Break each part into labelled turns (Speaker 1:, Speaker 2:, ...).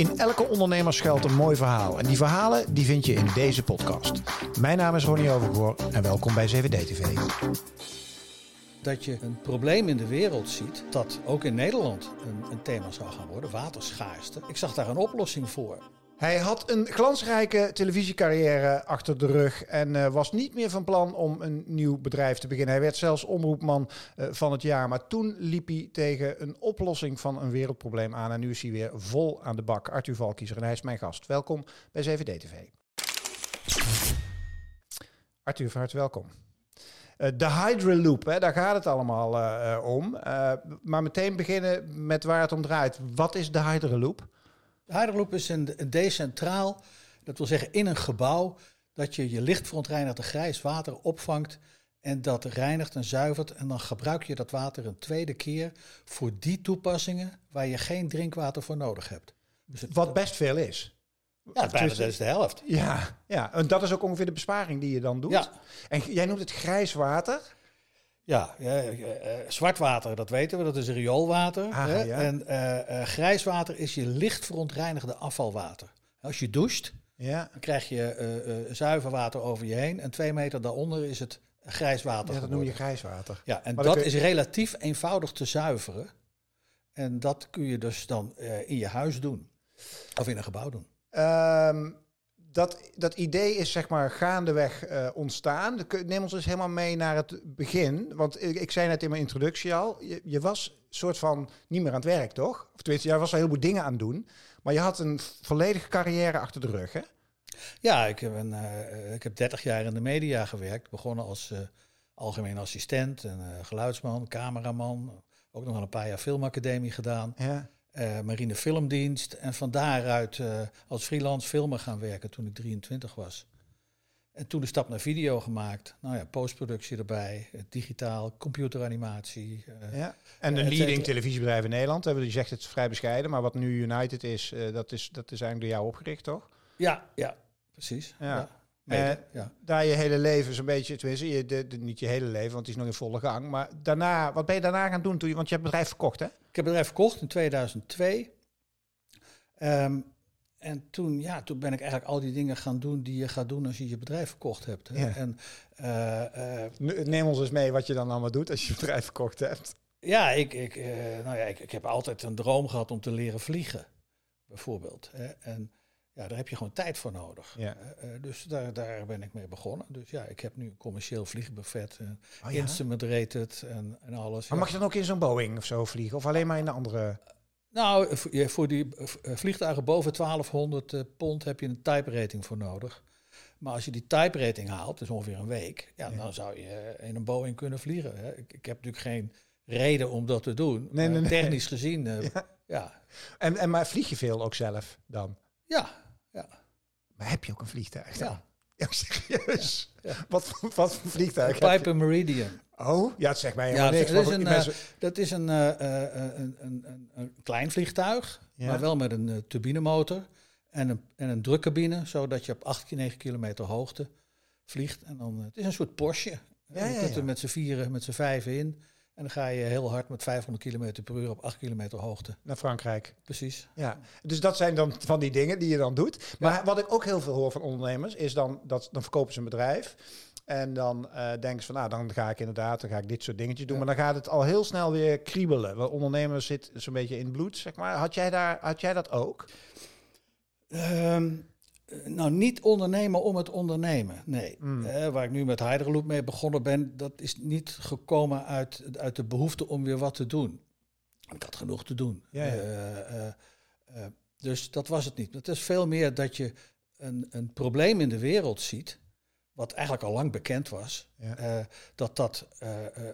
Speaker 1: In elke ondernemer schuilt een mooi verhaal. En die verhalen die vind je in deze podcast. Mijn naam is Ronnie Overgoor en welkom bij 7D TV.
Speaker 2: Dat je een probleem in de wereld ziet dat ook in Nederland een, een thema zou gaan worden, waterschaarste. Ik zag daar een oplossing voor.
Speaker 1: Hij had een glansrijke televisiecarrière achter de rug en uh, was niet meer van plan om een nieuw bedrijf te beginnen. Hij werd zelfs omroepman uh, van het jaar, maar toen liep hij tegen een oplossing van een wereldprobleem aan en nu is hij weer vol aan de bak. Arthur Valkiezer en hij is mijn gast. Welkom bij 7D TV. Arthur, van harte welkom. Uh, de Hydraloop, hè, daar gaat het allemaal om. Maar meteen beginnen met waar het om draait. Wat is de Hydraloop?
Speaker 2: De is een, een decentraal, dat wil zeggen in een gebouw, dat je je licht verontreinigde grijs water opvangt en dat reinigt en zuivert. En dan gebruik je dat water een tweede keer voor die toepassingen waar je geen drinkwater voor nodig hebt.
Speaker 1: Dus het, Wat best veel is.
Speaker 2: Ja, bijna dat is de helft.
Speaker 1: Ja, ja, en dat is ook ongeveer de besparing die je dan doet. Ja. En jij noemt het grijs water.
Speaker 2: Ja, ja uh, zwart water, dat weten we, dat is rioolwater. Ah, hè? Ja. En uh, grijs water is je licht verontreinigde afvalwater. Als je doucht, ja. dan krijg je zuiver water over je heen. En twee meter daaronder is het grijs water.
Speaker 1: Ja, dat noem je grijs water.
Speaker 2: Ja, en maar dat is relatief eenvoudig te zuiveren. En dat kun je dus dan in je huis doen. Of in een gebouw doen.
Speaker 1: Um, dat, dat idee is zeg maar gaandeweg uh, ontstaan. Neem ons eens helemaal mee naar het begin. Want ik, ik zei net in mijn introductie al, je, je, was soort van niet meer aan het werk, toch? Of tenminste, jij was wel heel veel dingen aan het doen. Maar je had een volledige carrière achter de rug, hè?
Speaker 2: Ja, ik heb, een, uh, ik heb 30 jaar in de media gewerkt. Begonnen als uh, algemeen assistent, en, geluidsman, cameraman. Ook nog wel een paar jaar filmacademie gedaan. Ja uh, marine filmdienst. En van daaruit uh, als freelance filmer gaan werken toen ik 23 was. En toen de stap naar video gemaakt. Nou ja, postproductie erbij, digitaal, computeranimatie.
Speaker 1: Uh, ja. En een leading televisiebedrijf in Nederland. Je zegt het vrij bescheiden, maar wat nu United is, dat is, dat is eigenlijk door jou opgericht, toch?
Speaker 2: Ja, ja precies. Ja. ja.
Speaker 1: Mede, ja. Daar je hele leven zo'n beetje, tenminste, je, de, de, niet je hele leven, want het is nog in volle gang. Maar daarna, wat ben je daarna gaan doen? Toen je, want je hebt het bedrijf verkocht, hè? Ik
Speaker 2: heb het bedrijf verkocht in 2002. Um, ehm, en toen, ja, toen ben ik eigenlijk al die dingen gaan doen die je gaat doen als je je bedrijf verkocht hebt. Hè? Ja. En,
Speaker 1: uh, uh, Neem ons eens mee wat je dan allemaal doet als je je bedrijf verkocht hebt.
Speaker 2: Ja, ik, ik, nou ja, ik, ik heb altijd een droom gehad om te leren vliegen, bijvoorbeeld. Hè? En ja, daar heb je gewoon tijd voor nodig. Ja. Uh, dus daar, daar ben ik mee begonnen. Dus ja, ik heb nu een commercieel vliegbuffet, uh, oh, ja? instrument rated en, en alles.
Speaker 1: Maar mag je dan ook in zo'n Boeing of zo vliegen? Of alleen maar in de andere...
Speaker 2: Nou, voor die vliegtuigen boven 1200 pond heb je een type rating voor nodig. Maar als je die type rating haalt, dus ongeveer een week, ja, dan zou je in een Boeing kunnen vliegen. Hè. Ik, ik, heb natuurlijk geen reden om dat te doen. Nee, nee, nee. Technisch gezien, ja. ja.
Speaker 1: En, en maar vlieg je veel ook zelf dan?
Speaker 2: Ja, ja.
Speaker 1: Maar heb je ook een vliegtuig? Ja. Ja, serieus? Ja, Wat, wat voor vliegtuig?
Speaker 2: Piper Meridian.
Speaker 1: Oh, ja, het zegt mij helemaal
Speaker 2: ja,
Speaker 1: niks.
Speaker 2: Dat is een, uh, dat is een, uh, een, een, een, een, klein vliegtuig, maar wel met een uh, turbinemotor en een, en een drukcabine, zodat je op 8, 9 kilometer hoogte vliegt. En dan, het is een soort Porsche. Ja, je kunt er met z'n vieren, met z'n vijven in. En dan ga je heel hard met 500 km per uur op 8 kilometer hoogte.
Speaker 1: Naar Frankrijk.
Speaker 2: Precies.
Speaker 1: Ja, dus dat zijn dan van die dingen die je dan doet. Maar wat ik ook heel veel hoor van ondernemers is dan dat dan verkopen ze een bedrijf. En dan uh, denken ze van, nou, dan ga ik inderdaad, dan ga ik dit soort dingetjes doen. Maar dan gaat het al heel snel weer kriebelen. Want ondernemers zit zo'n beetje in het bloed, zeg maar. Had jij, daar, had jij dat ook?
Speaker 2: Um, eh, nou, niet ondernemen om het ondernemen. Nee. Mm. Eh, waar ik nu met Hyderloop mee begonnen ben, dat is niet gekomen uit, uit de behoefte om weer wat te doen. Ik had genoeg te doen. Ja, ja. Uh, uh, dus dat was het niet. Het is veel meer dat je een, een probleem in de wereld ziet, wat eigenlijk al lang bekend was, ja. dat dat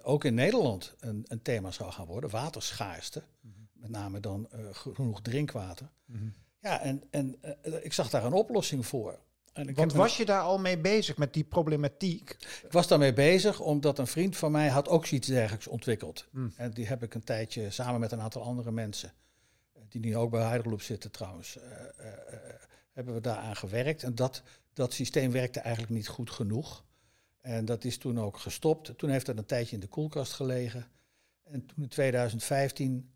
Speaker 2: ook in Nederland een, een, thema zou gaan worden, waterschaarste. Mm -hmm. Met name dan genoeg drinkwater. Mm -hmm. Ja, en, en uh, ik zag daar een oplossing voor.
Speaker 1: En ik Want was je daar al mee bezig met die problematiek?
Speaker 2: Ik was daarmee bezig omdat een vriend van mij had ook iets dergelijks ontwikkeld. Hmm. En die heb ik een tijdje samen met een aantal andere mensen, eh, die nu ook bij Heidelloop zitten trouwens, uh, uh, hebben we daaraan gewerkt. En dat, dat systeem werkte eigenlijk niet goed genoeg. En dat is toen ook gestopt. Toen heeft het een tijdje in de koelkast gelegen. En toen in 2015,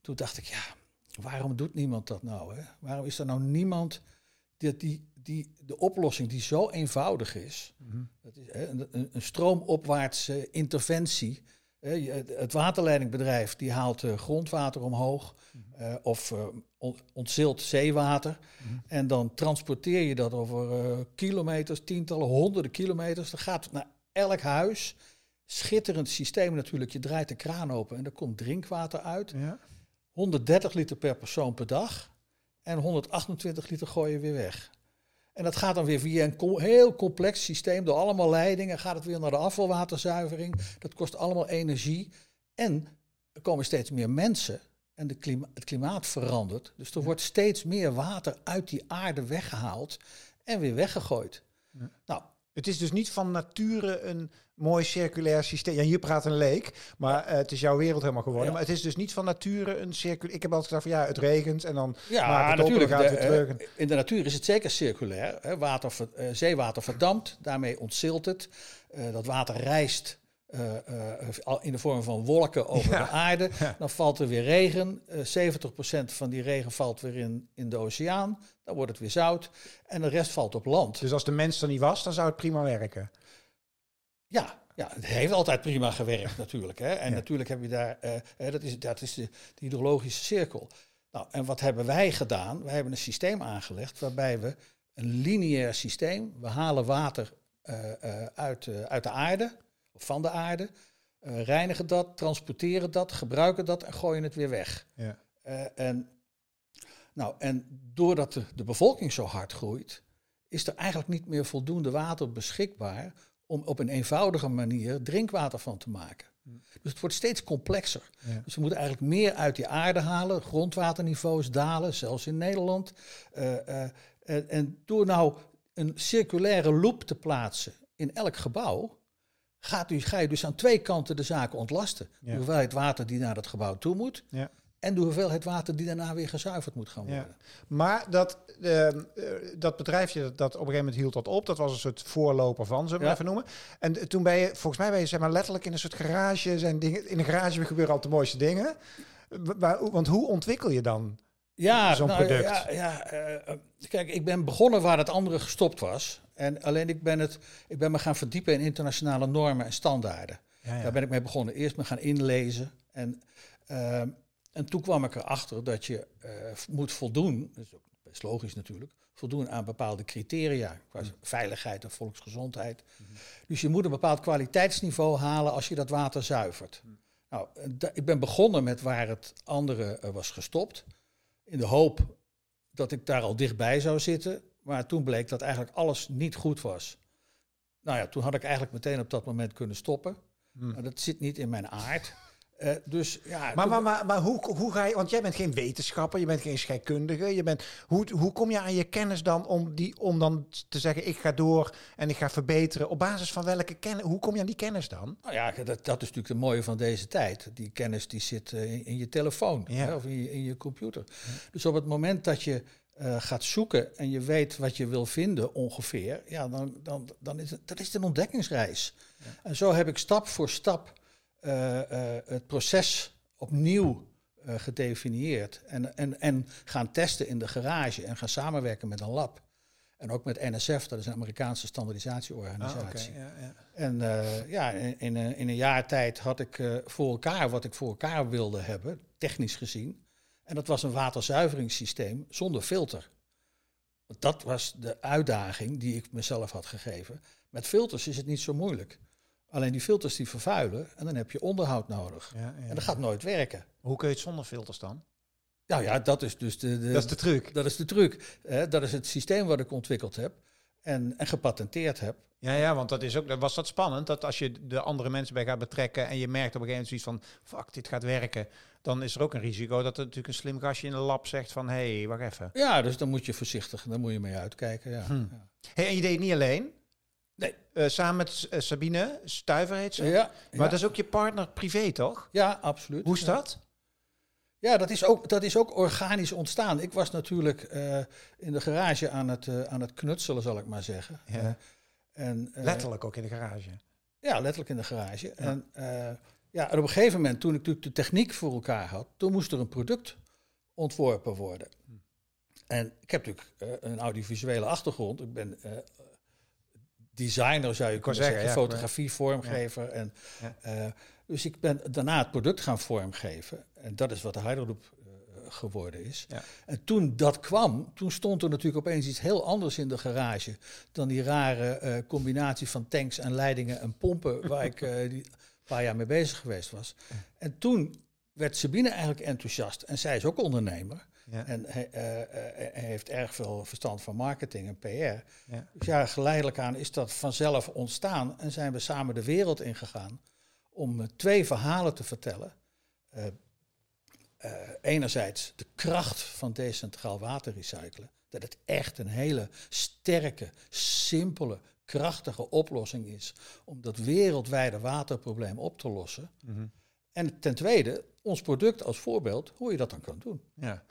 Speaker 2: toen dacht ik, ja, waarom doet niemand dat nou? Hè? Waarom is er nou niemand die, die, die de oplossing die zo eenvoudig is, dat is hè, een, een stroomopwaartse interventie. Hè, Het waterleidingbedrijf die haalt eh, grondwater omhoog eh, of eh, on- ontzilt zeewater. En dan transporteer je dat over kilometers, tientallen, honderden kilometers. Dan gaat het naar elk huis. Schitterend systeem natuurlijk. Je draait de kraan open en er komt drinkwater uit.
Speaker 1: Ja.
Speaker 2: 130 liter per persoon per dag. En 128 liter gooi je weer weg. En dat gaat dan weer via een co- heel complex systeem. Door allemaal leidingen gaat het weer naar de afvalwaterzuivering. Dat kost allemaal energie. En er komen steeds meer mensen. En de klima- het klimaat verandert. Dus er wordt steeds meer water uit die aarde weggehaald. En weer weggegooid. Nou,
Speaker 1: Het is dus niet van nature een mooi circulair systeem. Ja, hier praat een leek, maar eh, het is jouw wereld helemaal geworden.
Speaker 2: Ja.
Speaker 1: Maar het is dus niet van nature een circulair... Ik heb altijd gezegd van ja, het regent en dan
Speaker 2: Ja,
Speaker 1: maakt het
Speaker 2: natuurlijk.
Speaker 1: op en gaat
Speaker 2: De,
Speaker 1: het weer terug.
Speaker 2: eh, in de natuur is het zeker circulair. Hè. Water, eh, zeewater verdampt, daarmee ontzilt het. Eh, dat water rijst eh, eh, al in de vorm van wolken over
Speaker 1: Ja.
Speaker 2: de aarde. Dan valt er weer regen. Eh 70% van die regen valt weer in, in de oceaan. Dan wordt het weer zout. En de rest valt op land.
Speaker 1: Dus als de mens er niet was, dan zou het prima werken.
Speaker 2: Ja, ja, het heeft altijd prima gewerkt natuurlijk. Hè. En
Speaker 1: Ja.
Speaker 2: natuurlijk heb je daar, eh, dat is, dat is de, de hydrologische cirkel. Nou, en wat hebben wij gedaan? Wij hebben een systeem aangelegd waarbij we een lineair systeem, we halen water eh, eh, uit, eh, uit de aarde, of van de aarde, eh, reinigen dat, transporteren dat, gebruiken dat en gooien het weer weg.
Speaker 1: Ja.
Speaker 2: Eh, en, nou, en doordat de, de bevolking zo hard groeit, is er eigenlijk niet meer voldoende water beschikbaar om op een eenvoudige manier drinkwater van te maken. Dus het wordt steeds complexer.
Speaker 1: Ja.
Speaker 2: Dus we moeten eigenlijk meer uit die aarde halen, grondwaterniveaus dalen, zelfs in Nederland. Eh, en, en door nou een circulaire loop te plaatsen in elk gebouw, gaat u, ga je dus aan twee kanten de zaken ontlasten.
Speaker 1: Ja.
Speaker 2: De hoeveelheid water die naar het gebouw toe moet
Speaker 1: Ja.
Speaker 2: en de hoeveelheid water die daarna weer gezuiverd moet gaan
Speaker 1: Ja.
Speaker 2: worden.
Speaker 1: Maar dat, eh, eh, dat bedrijfje, dat, dat op een gegeven moment hield dat op. Dat was een soort voorloper van, zullen we even noemen. En toen ben je, volgens mij ben je zeg maar letterlijk in een soort garage. Zijn dingen, in een garage gebeuren altijd de mooiste dingen. Want hoe ontwikkel je dan?
Speaker 2: Ja,
Speaker 1: Zo'n
Speaker 2: nou,
Speaker 1: product.
Speaker 2: Ja, ja, eh, kijk, ik ben begonnen waar het andere gestopt was. En alleen ik ben, het, ik ben me gaan verdiepen in internationale normen en standaarden.
Speaker 1: Ja,
Speaker 2: Daar ben ik mee begonnen. Eerst me gaan inlezen. En, ehm, en toen kwam ik erachter dat je eh, moet voldoen, dat is ook best logisch natuurlijk, voldoen aan bepaalde criteria qua veiligheid en volksgezondheid. Dus je moet een bepaald kwaliteitsniveau halen als je dat water zuivert. Nou, eh, da- ik ben begonnen met waar het andere eh, was gestopt, in de hoop dat ik daar al dichtbij zou zitten. Maar toen bleek dat eigenlijk alles niet goed was. Nou ja, toen had ik eigenlijk meteen op dat moment kunnen stoppen. Maar dat zit niet in mijn aard. Eh, dus ja,
Speaker 1: Maar, maar, maar, maar hoe, hoe ga je, want jij bent geen wetenschapper, je bent geen scheikundige. Je bent, hoe, hoe kom je aan je kennis dan om, die, om dan te zeggen, ik ga door en ik ga verbeteren? Op basis van welke kennis, hoe kom je aan die kennis dan?
Speaker 2: Nou ja, dat, dat is natuurlijk het mooie van deze tijd. Die kennis die zit eh, in, in je telefoon
Speaker 1: Ja.
Speaker 2: hè, of in je, in je computer. Dus op het moment dat je eh, gaat zoeken en je weet wat je wil vinden ongeveer, ja, dan, dan, dan is het, dat is een ontdekkingsreis. En zo heb ik stap voor stap eh, eh, het proces opnieuw gedefinieerd en, en, en gaan testen in de garage en gaan samenwerken met een lab. En ook met NSF, dat is een Amerikaanse standaardisatieorganisatie.
Speaker 1: ja, ja.
Speaker 2: En ja, in, in, een- in een jaar tijd had ik voor elkaar wat ik voor elkaar wilde hebben, technisch gezien. En dat was een waterzuiveringssysteem zonder filter. Want Dat was de uitdaging die ik mezelf had gegeven. Met filters is het niet zo moeilijk. Alleen die filters die vervuilen en dan heb je onderhoud nodig.
Speaker 1: Ja, ja.
Speaker 2: En dat gaat nooit werken.
Speaker 1: Hoe kun je het zonder filters dan?
Speaker 2: Nou ja, dat is dus de, de,
Speaker 1: dat is de truc.
Speaker 2: dat is de truc. Hè? Dat is het systeem wat ik ontwikkeld heb en, en gepatenteerd heb.
Speaker 1: Ja, ja, want dat is ook, was dat spannend, dat als je de andere mensen bij gaat betrekken en je merkt op een gegeven moment zoiets van, fuck, dit gaat werken, dan is er ook een risico dat er natuurlijk een slim gastje in de lab zegt van, hé, hey, wacht even.
Speaker 2: Ja, dus dan moet je voorzichtig, daar moet je mee uitkijken. Ja.
Speaker 1: Hm.
Speaker 2: Ja.
Speaker 1: Hey, en je deed het niet alleen?
Speaker 2: Nee.
Speaker 1: Eh, samen met eh, Sabine, Stuiver heet ze.
Speaker 2: Ja,
Speaker 1: Maar
Speaker 2: ja.
Speaker 1: dat is ook je partner privé, toch?
Speaker 2: ja, absoluut.
Speaker 1: Hoe is dat?
Speaker 2: Ja, dat is ook, dat is ook organisch ontstaan. Ik was natuurlijk eh, in de garage aan het, eh, aan het knutselen, zal ik maar zeggen.
Speaker 1: Ja.
Speaker 2: Eh, en,
Speaker 1: Letterlijk ook in de garage.
Speaker 2: Ja, letterlijk in de garage. En, ja, en op een gegeven moment, toen ik natuurlijk de techniek voor elkaar had, toen moest er een product ontworpen worden. En ik heb natuurlijk een audiovisuele achtergrond. Ik ben designer, zou je kunnen zeggen, zeggen ja, fotografie, vormgever. En, ja. dus ik ben daarna het product gaan vormgeven. En dat is wat de Hyderloop geworden is. Ja. En toen dat kwam, toen stond er natuurlijk opeens iets heel anders in de garage dan die rare uh, combinatie van tanks en leidingen en pompen waar ik uh, die een paar jaar mee bezig geweest was. En toen werd Sabine eigenlijk enthousiast en zij is ook ondernemer. Ja. En hij, uh, heeft erg veel verstand van marketing en PR. Ja. Dus ja, geleidelijk aan is dat vanzelf ontstaan en zijn we samen de wereld ingegaan om twee verhalen te vertellen. Uh, enerzijds de kracht van decentraal waterrecyclen. Dat het echt een hele sterke, simpele, krachtige oplossing is om dat wereldwijde waterprobleem op te lossen. Mhm. En ten tweede, ons product als voorbeeld, hoe je dat dan kan doen.
Speaker 1: Ja.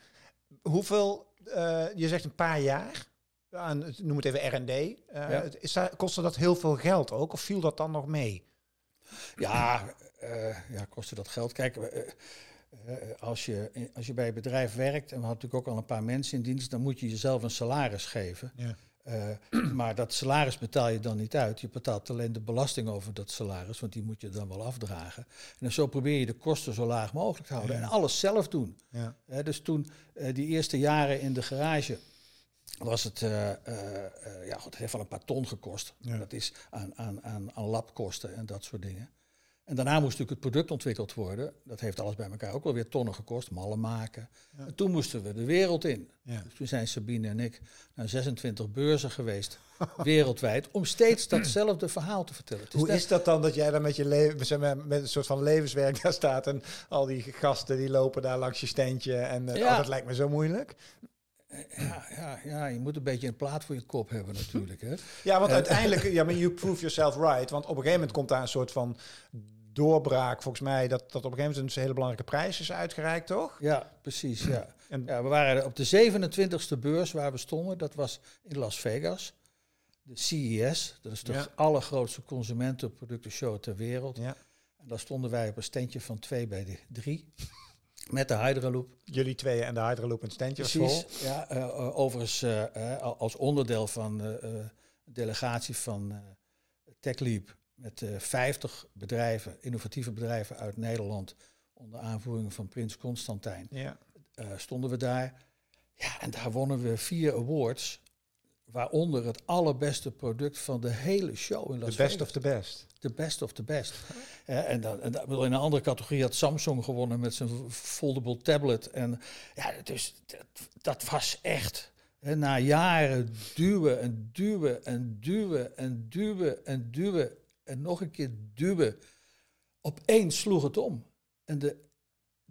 Speaker 1: Hoeveel, uh, je zegt een paar jaar, aan, noem het even R&D, uh, ja. kostte dat heel veel geld ook, of viel dat dan nog mee?
Speaker 2: Ja, ja kostte dat geld. Kijk, eh, als, je, als je bij een bedrijf werkt, en we hadden natuurlijk ook al een paar mensen in dienst, dan moet je jezelf een salaris geven. Ja. Uh, maar dat salaris betaal je dan niet uit. Je betaalt alleen de belasting over dat salaris, want die moet je dan wel afdragen. En zo probeer je de kosten zo laag mogelijk te houden. En alles zelf doen. Ja. Uh, dus toen, uh, die eerste jaren in de garage, was het, ja, goed, het heeft wel een paar ton gekost. Ja. Dat is aan, aan, aan, aan labkosten en dat soort dingen. En daarna moest natuurlijk het product ontwikkeld worden. Dat heeft alles bij elkaar ook wel weer tonnen gekost, mallen maken. En toen moesten we de wereld in. Ja. Dus toen zijn Sabine en ik naar 26 beurzen geweest, wereldwijd, om steeds datzelfde verhaal te vertellen.
Speaker 1: Hoe is dat dan dat jij dan met je leven, met een soort van levenswerk daar staat en al die gasten die lopen daar langs je steentje en uh, ja. dat lijkt me zo moeilijk.
Speaker 2: Ja, ja, ja, je moet een beetje een plaat voor je kop hebben natuurlijk. Hè?
Speaker 1: Ja, want uiteindelijk, ja, maar you prove yourself right. Want op een gegeven moment komt daar een soort van doorbraak, volgens mij, dat, dat op een gegeven moment een hele belangrijke prijs is uitgereikt, toch?
Speaker 2: Ja, precies. Ja. En ja, we waren op de 27e beurs waar we stonden, dat was in Las Vegas. De CES, dat is de allergrootste consumentenproductenshow ter wereld. Ja. En daar stonden wij op een standje van twee bij de drie. Met de Hydraloop.
Speaker 1: Jullie twee en de Hydraloop een standje
Speaker 2: Precies, vol. Ja, uh, overigens uh, als onderdeel van de delegatie van TechLeap met 50 bedrijven, innovatieve bedrijven uit Nederland, onder aanvoering van Prins Constantijn, ja. stonden we daar. Ja, en daar wonnen we vier awards, waaronder het allerbeste product van de hele show in Las
Speaker 1: The best of the best.
Speaker 2: The best of the best. en, dan, en dan, in een andere categorie had Samsung gewonnen met zijn foldable tablet. En ja, dus dat, dat was echt. na jaren duwen en duwen en duwen en duwen en duwen en nog een keer duwen. Opeens sloeg het om. En de,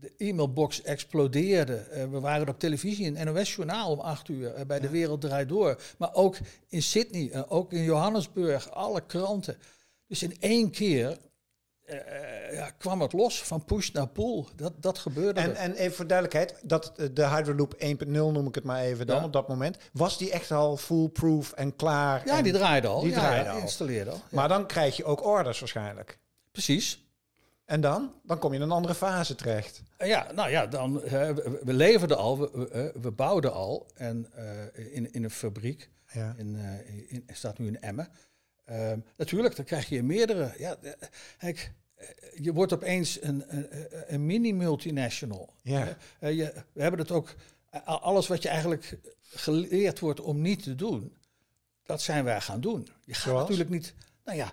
Speaker 2: de e-mailbox explodeerde. Uh, we waren op televisie, in NOS-journaal om acht uur, uh, bij De Wereld Draait Door. Maar ook in Sydney, uh, ook in Johannesburg, alle kranten. Dus in één keer ja, kwam het los van push naar pull. Dat, dat gebeurde.
Speaker 1: En, en even voor duidelijkheid, dat, de Hydraloop 1.0 noem ik het maar even dan op dat moment. Was die echt al foolproof en klaar?
Speaker 2: Ja, die draaide al.
Speaker 1: Die draaide al.
Speaker 2: installeerde al.
Speaker 1: Maar dan krijg je ook orders waarschijnlijk.
Speaker 2: Precies.
Speaker 1: En dan? Dan kom je in een andere fase terecht.
Speaker 2: Ja, nou ja, dan, we, we leverden al, we, we bouwden al en, uh, in, in een fabriek. Ja. In, uh, in, staat nu in Emmen. Uh, natuurlijk, dan krijg je meerdere. Ja, kijk, je wordt opeens een, een, een mini-multinational. Ja. je, we hebben het ook, alles wat je eigenlijk geleerd wordt om niet te doen, dat zijn wij gaan doen. Je gaat natuurlijk niet, nou ja,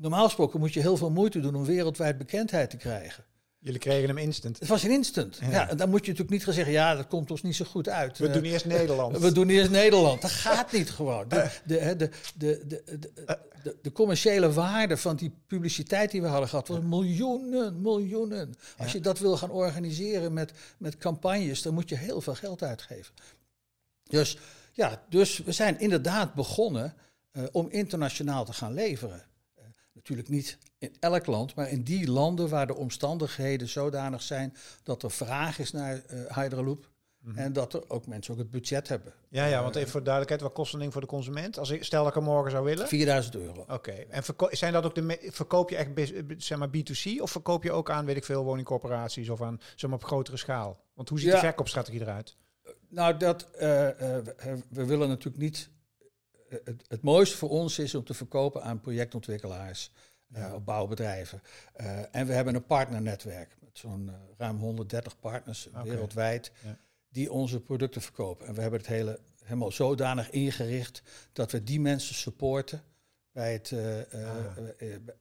Speaker 2: normaal gesproken moet je heel veel moeite doen om wereldwijd bekendheid te krijgen.
Speaker 1: Jullie kregen hem instant.
Speaker 2: Het was een instant. Ja. en dan moet je natuurlijk niet gaan zeggen, ja, dat komt ons niet zo goed uit.
Speaker 1: We doen eerst Nederland.
Speaker 2: We doen eerst Nederland. Dat gaat niet gewoon. De, de, de, de, de, de, commerciële waarde van die publiciteit die we hadden gehad, was miljoenen, miljoenen. Als je dat wil gaan organiseren met, met campagnes, dan moet je heel veel geld uitgeven. Dus ja, dus we zijn inderdaad begonnen uh, om internationaal te gaan leveren. Natuurlijk niet in elk land, maar in die landen waar de omstandigheden zodanig zijn dat er vraag is naar uh, Hydraloop. Mhm. En dat er ook mensen ook het budget hebben.
Speaker 1: Ja, ja want even voor duidelijkheid, wat kost een ding voor de consument? Als ik, stel dat ik hem morgen zou willen?
Speaker 2: 4000 euro.
Speaker 1: Oké, en zijn dat ook de, verkoop je echt zeg maar B2C of verkoop je ook aan, weet ik veel, woningcorporaties of aan, zeg maar, op grotere schaal? Want hoe ziet de verkoopstrategie eruit?
Speaker 2: Nou, dat, uh, we willen natuurlijk niet... Het, het mooiste voor ons is om te verkopen aan projectontwikkelaars, ja. op bouwbedrijven. en we hebben een partnernetwerk met zo'n ruim 130 partners wereldwijd. Ja die onze producten verkopen. En we hebben het hele helemaal zodanig ingericht dat we die mensen supporten bij het, uh,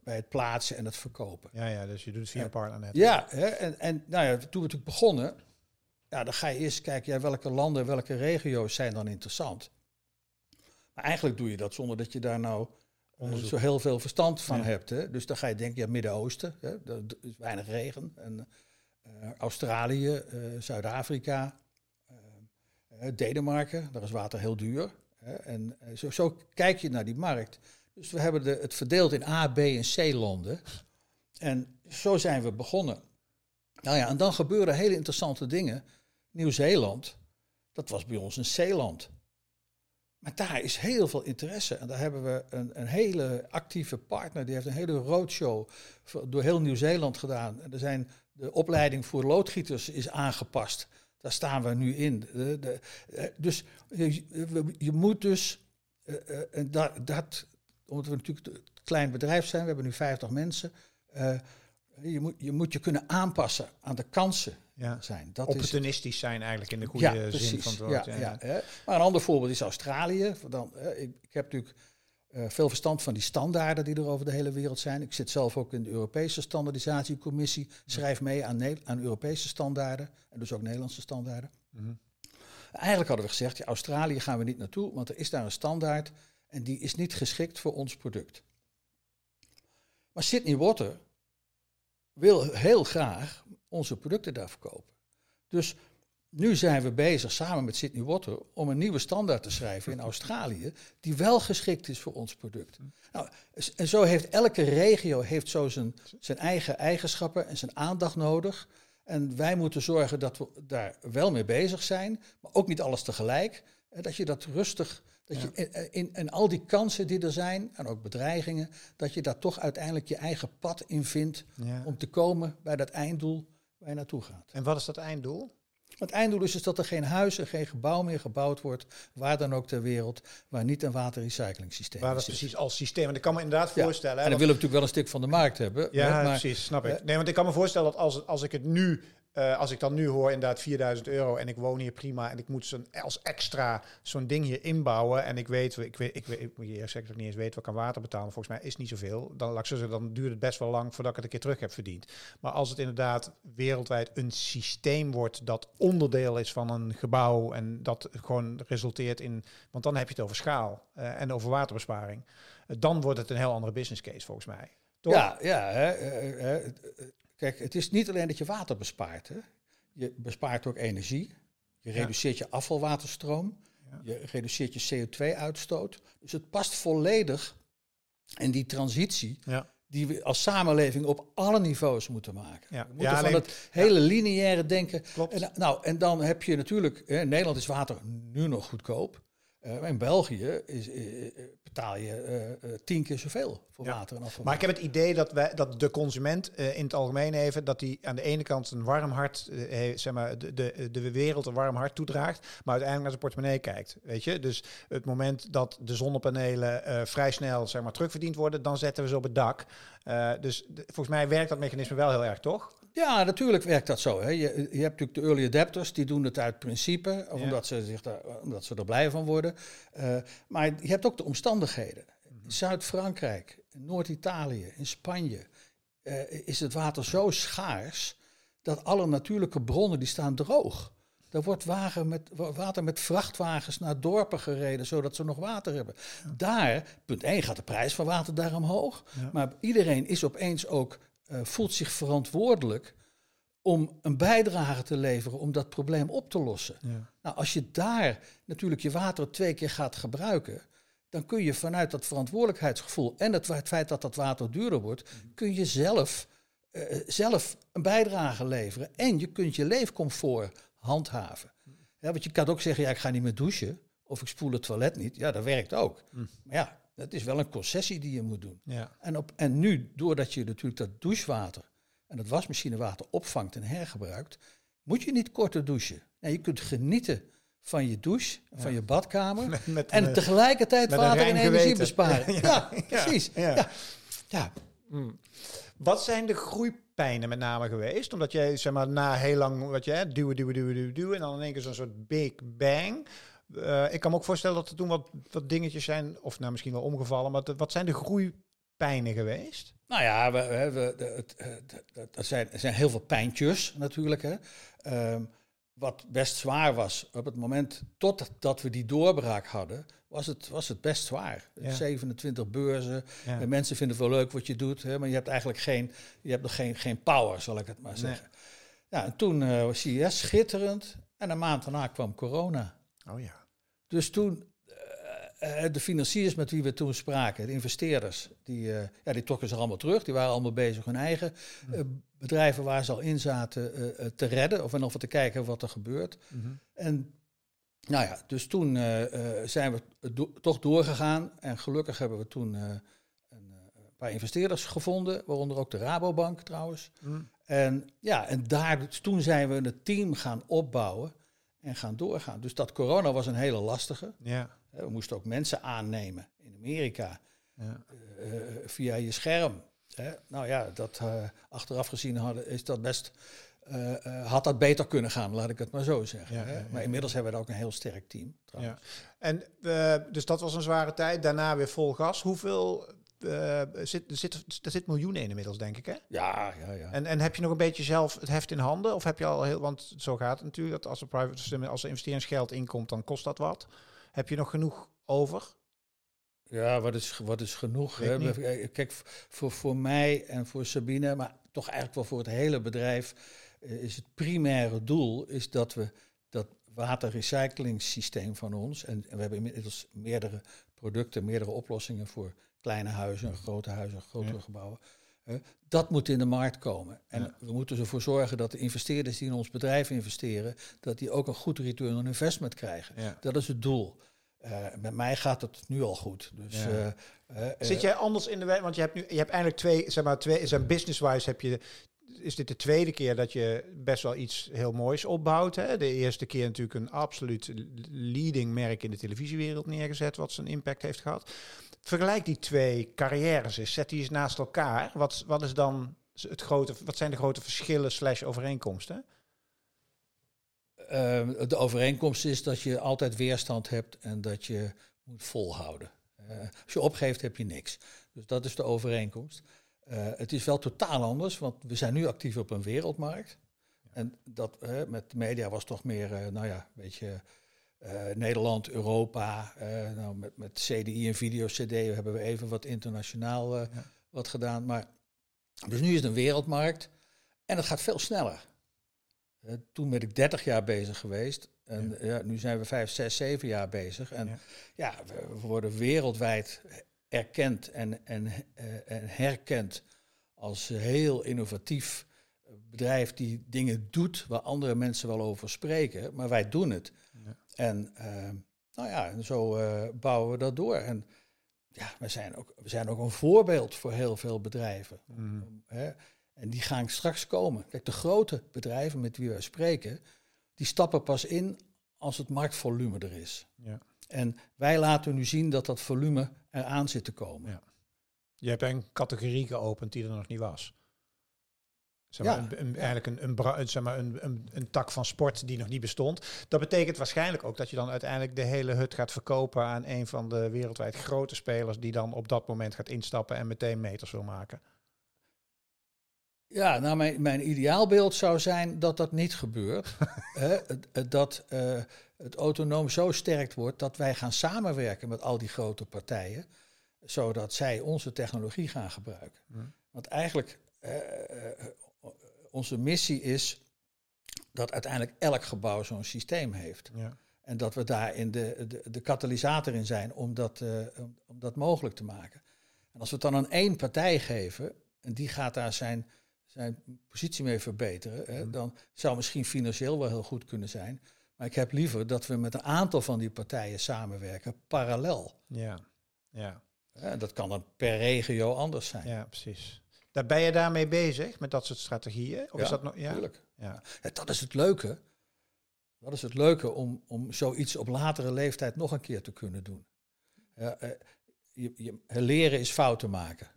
Speaker 2: bij het plaatsen en het verkopen.
Speaker 1: Ja, ja dus je doet het via een partnernet.
Speaker 2: Ja, hè, en, en nou ja, toen we natuurlijk begonnen, ja, dan ga je eerst kijken, ja, welke landen, welke regio's zijn dan interessant. Maar eigenlijk doe je dat zonder dat je daar nou zo heel veel verstand van hebt. Hè. Dus dan ga je denken, ja, Midden-Oosten, dat is weinig regen. En, Australië, Zuid-Afrika, Denemarken, daar is water heel duur. En eh, zo, zo, kijk je naar die markt. Dus we hebben de, het verdeeld in A, B en C landen. En zo zijn we begonnen. Nou ja, en dan gebeuren hele interessante dingen. Nieuw-Zeeland, dat was bij ons een Zeeland. Maar daar is heel veel interesse. En daar hebben we een, een hele actieve partner. Die heeft een hele roadshow door heel Nieuw-Zeeland gedaan. En er zijn, de opleiding voor loodgieters is aangepast. Daar staan we nu in. De, de, eh, dus je, moet dus, uh, uh, dat, dat, omdat we natuurlijk een klein bedrijf zijn, we hebben nu 50 mensen, je, moet, je moet je kunnen aanpassen aan de kansen ja. zijn.
Speaker 1: Dat Opportunistisch is, zijn eigenlijk in de goede zin van het woord. Ja, ja.
Speaker 2: ja, Maar een ander voorbeeld is Australië. Dan, ik, ik heb natuurlijk uh, veel verstand van die standaarden die er over de hele wereld zijn. Ik zit zelf ook in de Europese standaardisatiecommissie. Schrijf mee aan, aan Europese standaarden en dus ook Nederlandse standaarden. Mhm. Eigenlijk hadden we gezegd, ja, Australië gaan we niet naartoe, want er is daar een standaard en die is niet geschikt voor ons product. Maar Sydney Water wil heel graag onze producten daar verkopen. Dus nu zijn we bezig samen met Sydney Water om een nieuwe standaard te schrijven in Australië die wel geschikt is voor ons product. Nou, en zo heeft elke regio heeft zo zijn, zijn eigen eigenschappen en zijn aandacht nodig. En wij moeten zorgen dat we daar wel mee bezig zijn, maar ook niet alles tegelijk. En dat je dat rustig, dat je in, in, al die kansen die er zijn, en ook bedreigingen, dat je daar toch uiteindelijk je eigen pad in vindt om te komen bij dat einddoel waar je naartoe gaat.
Speaker 1: En wat is dat einddoel?
Speaker 2: Het einddoel is dus dat er geen huis en geen gebouw meer gebouwd wordt, waar dan ook ter wereld, waar niet een waterrecyclingsysteem
Speaker 1: waar is. precies als systeem. En ik kan me inderdaad voorstellen...
Speaker 2: En dan willen we natuurlijk wel een stuk van de markt hebben.
Speaker 1: Ja, precies, snap ik. Nee, want ik kan me voorstellen dat als, als ik het nu uh, als ik dan nu hoor inderdaad 4000 euro en ik woon hier prima en ik moet zo'n, als extra zo'n ding hier inbouwen en ik weet, ik weet, ik, weet, ik moet je eerst zeggen niet eens weet wat ik water betalen, volgens mij is niet zoveel, dan, laat zeggen, dan duurt het best wel lang voordat ik het een keer terug heb verdiend. Maar als het inderdaad wereldwijd een systeem wordt dat onderdeel is van een gebouw en dat gewoon resulteert in, want dan heb je het over schaal uh, en over waterbesparing, uh, dan wordt het een heel andere business case volgens mij.
Speaker 2: Toch? Ja, ja hè, hè, Kijk, het is niet alleen dat je water bespaart. Hè. Je bespaart ook energie. Je reduceert je afvalwaterstroom. Je reduceert je CO2-uitstoot. Dus het past volledig in die transitie die we als samenleving op alle niveaus moeten maken. Ja. We moeten van het hele lineaire denken. Klopt. En, nou, en dan heb je natuurlijk, in Nederland is water nu nog goedkoop. Uh, in België is, uh, betaal je uh, tien keer zoveel voor water en afval.
Speaker 1: Maar ik heb het idee dat, wij, dat de consument in het algemeen even... dat die aan de ene kant een warm hart, zeg maar, de, de, de wereld een warm hart toedraagt... maar uiteindelijk naar zijn portemonnee kijkt, weet je? Dus het moment dat de zonnepanelen vrij snel, zeg maar, terugverdiend worden... dan zetten we ze op het dak. dus volgens mij werkt dat mechanisme wel heel erg, toch?
Speaker 2: Ja, natuurlijk werkt dat zo. Hè. Je, je hebt natuurlijk de early adapters, die doen het uit principe, of omdat, ze zich daar, omdat ze er blij van worden. Uh, maar je hebt ook de omstandigheden. In mhm. Zuid-Frankrijk, Noord-Italië, in Spanje uh, is het water zo schaars dat alle natuurlijke bronnen die staan droog. Er wordt water met, water met vrachtwagens naar dorpen gereden, zodat ze nog water hebben. Daar, punt 1, gaat de prijs van water daar omhoog. Maar iedereen is opeens ook uh, voelt zich verantwoordelijk om een bijdrage te leveren om dat probleem op te lossen. Ja. Nou, als je daar natuurlijk je water twee keer gaat gebruiken, dan kun je vanuit dat verantwoordelijkheidsgevoel en het, feit dat dat water duurder wordt, mhm. kun je zelf, uh, zelf een bijdrage leveren en je kunt je leefcomfort handhaven. Ja, want je kan ook zeggen, ja, ik ga niet meer douchen. Of ik spoel het toilet niet. Ja, dat werkt ook.
Speaker 1: Hm.
Speaker 2: Maar ja, dat is wel een concessie die je moet doen.
Speaker 1: Ja.
Speaker 2: En, op, en nu, doordat je natuurlijk dat douchewater en dat wasmachinewater opvangt en hergebruikt, moet je niet korter douchen. Nee, je kunt genieten van je douche, van je badkamer.
Speaker 1: Met, met
Speaker 2: en
Speaker 1: een-
Speaker 2: tegelijkertijd water en energie
Speaker 1: geweten.
Speaker 2: besparen. Ja, precies.
Speaker 1: ja.
Speaker 2: Ja. Ja.
Speaker 1: Mm. Wat zijn de groeipijnen met name geweest? Omdat jij zeg maar na heel lang wat je hè, duwen, duwen, duwen, duwen, duwen en dan in één keer zo'n soort big bang. Eh, ik kan me ook voorstellen dat er toen wat, wat dingetjes zijn, of nou misschien wel omgevallen, maar wat zijn de groeipijnen geweest?
Speaker 2: Nou ja, we, zijn, er zijn heel veel pijntjes natuurlijk. Hè. Ehm, wat best zwaar was op het moment totdat we die doorbraak hadden, was het, was het best zwaar.
Speaker 1: Ja.
Speaker 2: 27 beurzen.
Speaker 1: Ja.
Speaker 2: En mensen vinden het wel leuk wat je doet, hè, maar je hebt eigenlijk geen, je hebt nog geen, geen power, zal ik het maar
Speaker 1: Nee.
Speaker 2: zeggen. Ja, en toen eh, was CES schitterend. En een maand daarna kwam corona.
Speaker 1: Oh ja.
Speaker 2: Dus toen, eh, eh, de financiers met wie we toen spraken, de investeerders, die, eh, ja, die trokken zich allemaal terug. Die waren allemaal bezig hun eigen eh, bedrijven waar ze al in zaten te redden. Of en of te kijken wat er gebeurt.
Speaker 1: Mhm.
Speaker 2: En nou ja, dus toen zijn we do- toch doorgegaan. En gelukkig hebben we toen een paar investeerders gevonden, waaronder ook de Rabobank trouwens.
Speaker 1: Mm.
Speaker 2: En ja, en daar, dus toen zijn we een team gaan opbouwen en gaan doorgaan. Dus dat corona was een hele lastige.
Speaker 1: Ja.
Speaker 2: We moesten ook mensen aannemen in Amerika
Speaker 1: ja.
Speaker 2: eh, via je scherm. Hè. Nou ja, dat eh, achteraf gezien hadden, is dat best, eh, eh, had dat beter kunnen gaan, laat ik het maar zo zeggen.
Speaker 1: Ja,
Speaker 2: hè.
Speaker 1: ja, ja.
Speaker 2: Maar inmiddels hebben we daar ook een heel sterk team. trouwens.
Speaker 1: En eh, dus dat was een zware tijd. Daarna weer vol gas. Hoeveel eh, zit, er zit, er zit miljoenen in inmiddels, denk ik, hè?
Speaker 2: Ja, ja, ja.
Speaker 1: En, en heb je nog een beetje zelf het heft in handen? Of heb je al heel, want zo gaat het natuurlijk, dat als er private als er investeringsgeld inkomt, dan kost dat wat. Heb je nog genoeg over?
Speaker 2: Ja, wat is, wat is genoeg? Hè?
Speaker 1: niet.
Speaker 2: We- Kijk, voor, voor mij en voor Sabine, maar toch eigenlijk wel voor het hele bedrijf, eh, is het primaire doel is dat we dat waterrecyclingssysteem van ons, en, en we hebben inmiddels meerdere producten, meerdere oplossingen voor kleine huizen, grote huizen, grotere
Speaker 1: Ja.
Speaker 2: gebouwen. hè, dat moet in de markt komen. En
Speaker 1: Ja.
Speaker 2: we moeten ervoor zorgen dat de investeerders die in ons bedrijf investeren, dat die ook een goed return on investment krijgen.
Speaker 1: Ja.
Speaker 2: Dat is het doel. Eh, met mij gaat het nu al goed. Dus,
Speaker 1: Ja.
Speaker 2: eh, eh,
Speaker 1: Zit jij anders in de wijk? Want je hebt nu, je hebt eigenlijk twee, zeg maar, twee, zijn business-wise heb je, is dit de tweede keer dat je best wel iets heel moois opbouwt. Hè? De eerste keer natuurlijk een absoluut leading merk in de televisiewereld neergezet, wat zijn impact heeft gehad. Vergelijk die twee carrières eens, zet die eens naast elkaar. Wat, wat is dan het grote, wat zijn de grote verschillen slash overeenkomsten?
Speaker 2: eh, de overeenkomst is dat je altijd weerstand hebt en dat je moet volhouden. Eh, als je opgeeft, heb je niks. Dus dat is de overeenkomst. Eh, het is wel totaal anders, want we zijn nu actief op een wereldmarkt. En dat met media was toch meer, eh, nou ja, een beetje eh, Nederland, Europa. nou, met, met CDI en video-CD hebben we even wat internationaal
Speaker 1: Ja.
Speaker 2: wat gedaan. Maar dus nu is het een wereldmarkt en het gaat veel sneller. Toen ben ik 30 jaar bezig geweest. En ja. nu zijn we 5, 6, 7 jaar bezig. En
Speaker 1: Ja.
Speaker 2: ja, we, we worden wereldwijd erkend en, en, eh, en herkend als heel innovatief bedrijf die dingen doet waar andere mensen wel over spreken. Maar wij doen het.
Speaker 1: Ja.
Speaker 2: En eh, nou ja, en zo eh, bouwen we dat door. En ja, we zijn, ook, we zijn ook een voorbeeld voor heel veel bedrijven.
Speaker 1: Mhm.
Speaker 2: Hè, en die gaan straks komen. Kijk, de grote bedrijven met wie wij spreken, die stappen pas in als het marktvolume er is.
Speaker 1: Ja.
Speaker 2: En wij laten nu zien dat dat volume eraan zit te komen.
Speaker 1: Ja. Je hebt een categorie geopend die er nog niet was. Zeg maar,
Speaker 2: Ja.
Speaker 1: een, een- eigenlijk een, een, zeg maar een, een, een tak van sport die nog niet bestond. Dat betekent waarschijnlijk ook dat je dan uiteindelijk de hele hut gaat verkopen aan een van de wereldwijd grote spelers die dan op dat moment gaat instappen en meteen meters wil maken.
Speaker 2: Ja, nou, mijn, mijn ideaalbeeld zou zijn dat dat niet gebeurt. Dat eh, het autonoom zo sterk wordt dat wij gaan samenwerken met al die grote partijen, zodat zij onze technologie gaan gebruiken. Want eigenlijk, eh, eh, onze missie is dat uiteindelijk elk gebouw zo'n systeem heeft.
Speaker 1: Ja.
Speaker 2: En dat we daar in de, de, de katalysator in zijn om dat, eh, om, dat mogelijk te maken. En als we het dan aan één partij geven, en die gaat daar zijn, zijn positie mee verbeteren, hè, dan zou misschien financieel wel heel goed kunnen zijn. Maar ik heb liever dat we met een aantal van die partijen samenwerken, parallel.
Speaker 1: Ja, ja.
Speaker 2: Ja, dat kan dan per regio anders zijn.
Speaker 1: Ja, precies. Daar ben je daarmee bezig, met dat soort strategieën? Of
Speaker 2: ja,
Speaker 1: is dat nog, ja?
Speaker 2: Tuurlijk.
Speaker 1: Ja.
Speaker 2: Ja, dat is het leuke. Dat is het leuke om, om zoiets op latere leeftijd nog een keer te kunnen doen. Ja, eh, je, je, leren is fouten maken.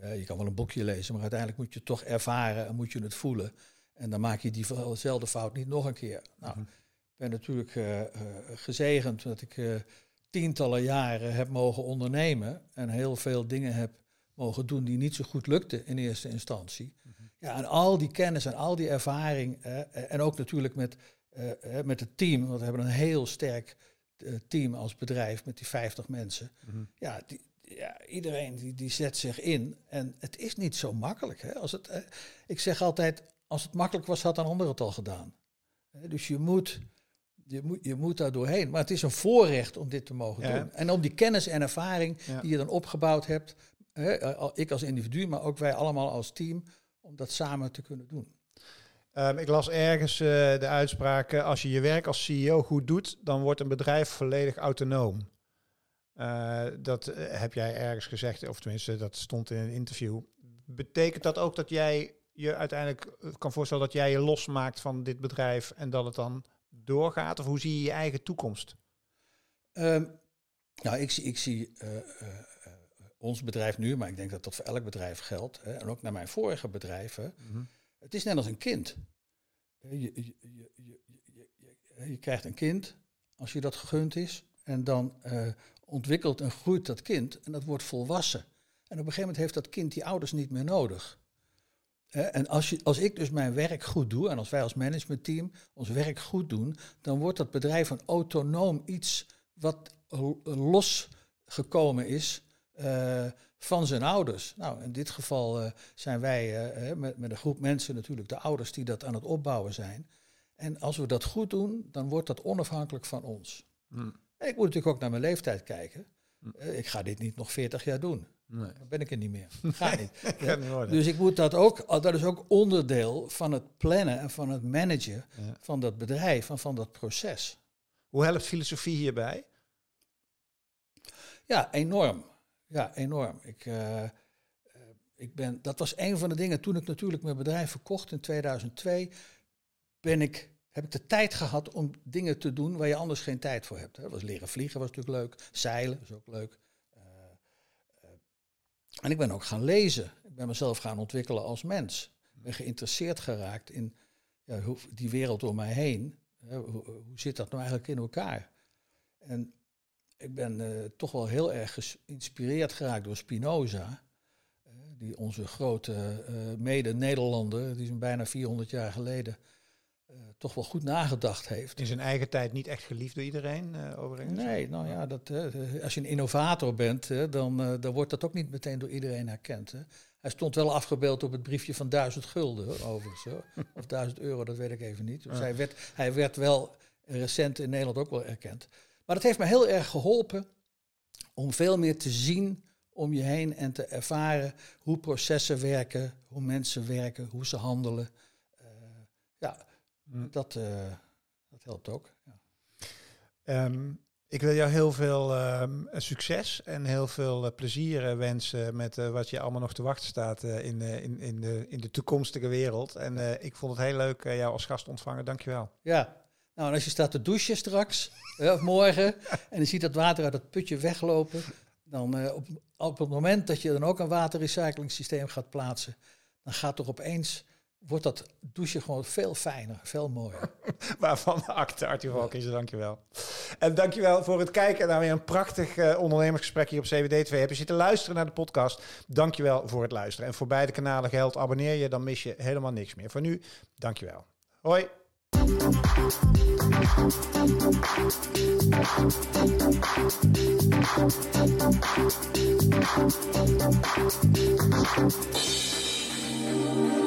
Speaker 2: je kan wel een boekje lezen, maar uiteindelijk moet je het toch ervaren en moet je het voelen. En dan maak je diezelfde fout niet nog een keer. Nou,
Speaker 1: Mhm.
Speaker 2: Ben natuurlijk eh, eh, gezegend dat ik eh, tientallen jaren heb mogen ondernemen en heel veel dingen heb mogen doen die niet zo goed lukten in eerste instantie. Ja, en al die kennis en al die ervaring eh, en ook natuurlijk met, eh, met het team, want we hebben een heel sterk team als bedrijf met die 50 mensen.
Speaker 1: Mhm.
Speaker 2: Ja, die, ja iedereen die, die zet zich in en het is niet zo makkelijk. Hè? Als het, eh, ik zeg altijd, als het makkelijk was, had een ander het al gedaan. Dus je moet, je, moet, je moet daar doorheen. Maar het is een voorrecht om dit te mogen
Speaker 1: Ja.
Speaker 2: doen. En om die kennis en ervaring
Speaker 1: Ja.
Speaker 2: die je dan opgebouwd hebt, hè, ik als individu, maar ook wij allemaal als team, om dat samen te kunnen doen.
Speaker 1: Ehm, ik las ergens eh, de uitspraak, eh, als je je werk als CEO goed doet, dan wordt een bedrijf volledig autonoom. Eh, dat heb jij ergens gezegd, of tenminste, dat stond in een interview. Betekent dat ook dat jij je uiteindelijk kan voorstellen dat jij je losmaakt van dit bedrijf en dat het dan doorgaat? Of hoe zie je je eigen toekomst?
Speaker 2: Ehm, nou, ik zie, ik zie eh, eh, eh, ons bedrijf nu, maar ik denk dat dat voor elk bedrijf geldt, hè, en ook naar mijn vorige bedrijven. Het is net als een kind. Je, je, je, je, krijgt een kind als je dat gegund is. En dan ontwikkelt en groeit dat kind en dat wordt volwassen. En op een gegeven moment heeft dat kind die ouders niet meer nodig. En als, je, als ik dus mijn werk goed doe en als wij als managementteam ons werk goed doen, dan wordt dat bedrijf een autonoom iets wat losgekomen is eh, van zijn ouders. Nou, in dit geval eh, zijn wij eh, met, met een groep mensen natuurlijk de ouders die dat aan het opbouwen zijn. En als we dat goed doen, dan wordt dat onafhankelijk van ons.
Speaker 1: Hm.
Speaker 2: En ik moet natuurlijk ook naar mijn leeftijd kijken. Ik ga dit niet nog 40 jaar doen.
Speaker 1: Nee.
Speaker 2: Dan ben ik er niet meer. Ga niet.
Speaker 1: Niet.
Speaker 2: Dus ik moet dat ook, dat is ook onderdeel van het plannen en van het managen
Speaker 1: Ja.
Speaker 2: van dat bedrijf en van dat proces.
Speaker 1: Hoe helpt filosofie hierbij?
Speaker 2: Ja, enorm. Ja, enorm. Ik, eh, eh, ik ben, dat was een van de dingen toen ik natuurlijk mijn bedrijf verkocht in 2002. Ben ik, heb ik de tijd gehad om dingen te doen waar je anders geen tijd voor hebt. Dat was leren vliegen, was natuurlijk leuk. Zeilen was ook leuk. En ik ben ook gaan lezen. Ik ben mezelf gaan ontwikkelen als mens. Ik ben geïnteresseerd geraakt in ja, hoe, die wereld om mij heen. Hè, hoe, zit dat nou eigenlijk in elkaar? En ik ben eh, toch wel heel erg geïnspireerd geraakt door Spinoza. die onze grote eh, mede-Nederlander, die zo'n bijna 400 jaar geleden toch wel goed nagedacht heeft.
Speaker 1: In zijn eigen tijd niet echt geliefd door iedereen, eh overigens?
Speaker 2: Nee, nou ja, dat, eh, als je een innovator bent, dan, eh, dan wordt dat ook niet meteen door iedereen herkend. Hè. Hij stond wel afgebeeld op het briefje van 1000 gulden, hoor, overigens. Hoor. Of 1000 euro, dat weet ik even niet. Dus
Speaker 1: Ja.
Speaker 2: hij, werd, hij werd wel recent in Nederland ook wel erkend. Maar dat heeft me heel erg geholpen om veel meer te zien om je heen en te ervaren hoe processen werken, hoe mensen werken, hoe ze handelen. Eh, ja,
Speaker 1: Hm.
Speaker 2: dat, eh, dat helpt ook. Ja.
Speaker 1: Ehm, ik wil jou heel veel ehm, succes en heel veel eh, plezier eh, wensen met wat je allemaal nog te wachten staat in, in, in, de, in de toekomstige wereld. En ik vond het heel leuk jou als gast ontvangen. Dankjewel.
Speaker 2: Ja, nou en als je staat te douchen straks, of morgen, en je ziet dat water uit het putje weglopen, dan op, op het moment dat je dan ook een waterrecyclingssysteem gaat plaatsen, dan gaat toch opeens, wordt dat douchen gewoon veel fijner, veel mooier.
Speaker 1: Waarvan de acte Arthur is. Dankjewel. En dankjewel voor het kijken naar weer een prachtig eh, ondernemersgesprek hier op CWD2. Heb je zitten luisteren naar de podcast? Dankjewel voor het luisteren. En voor beide kanalen geldt, abonneer je, dan mis je helemaal niks meer. Voor nu, dankjewel. Hoi.
Speaker 3: Thank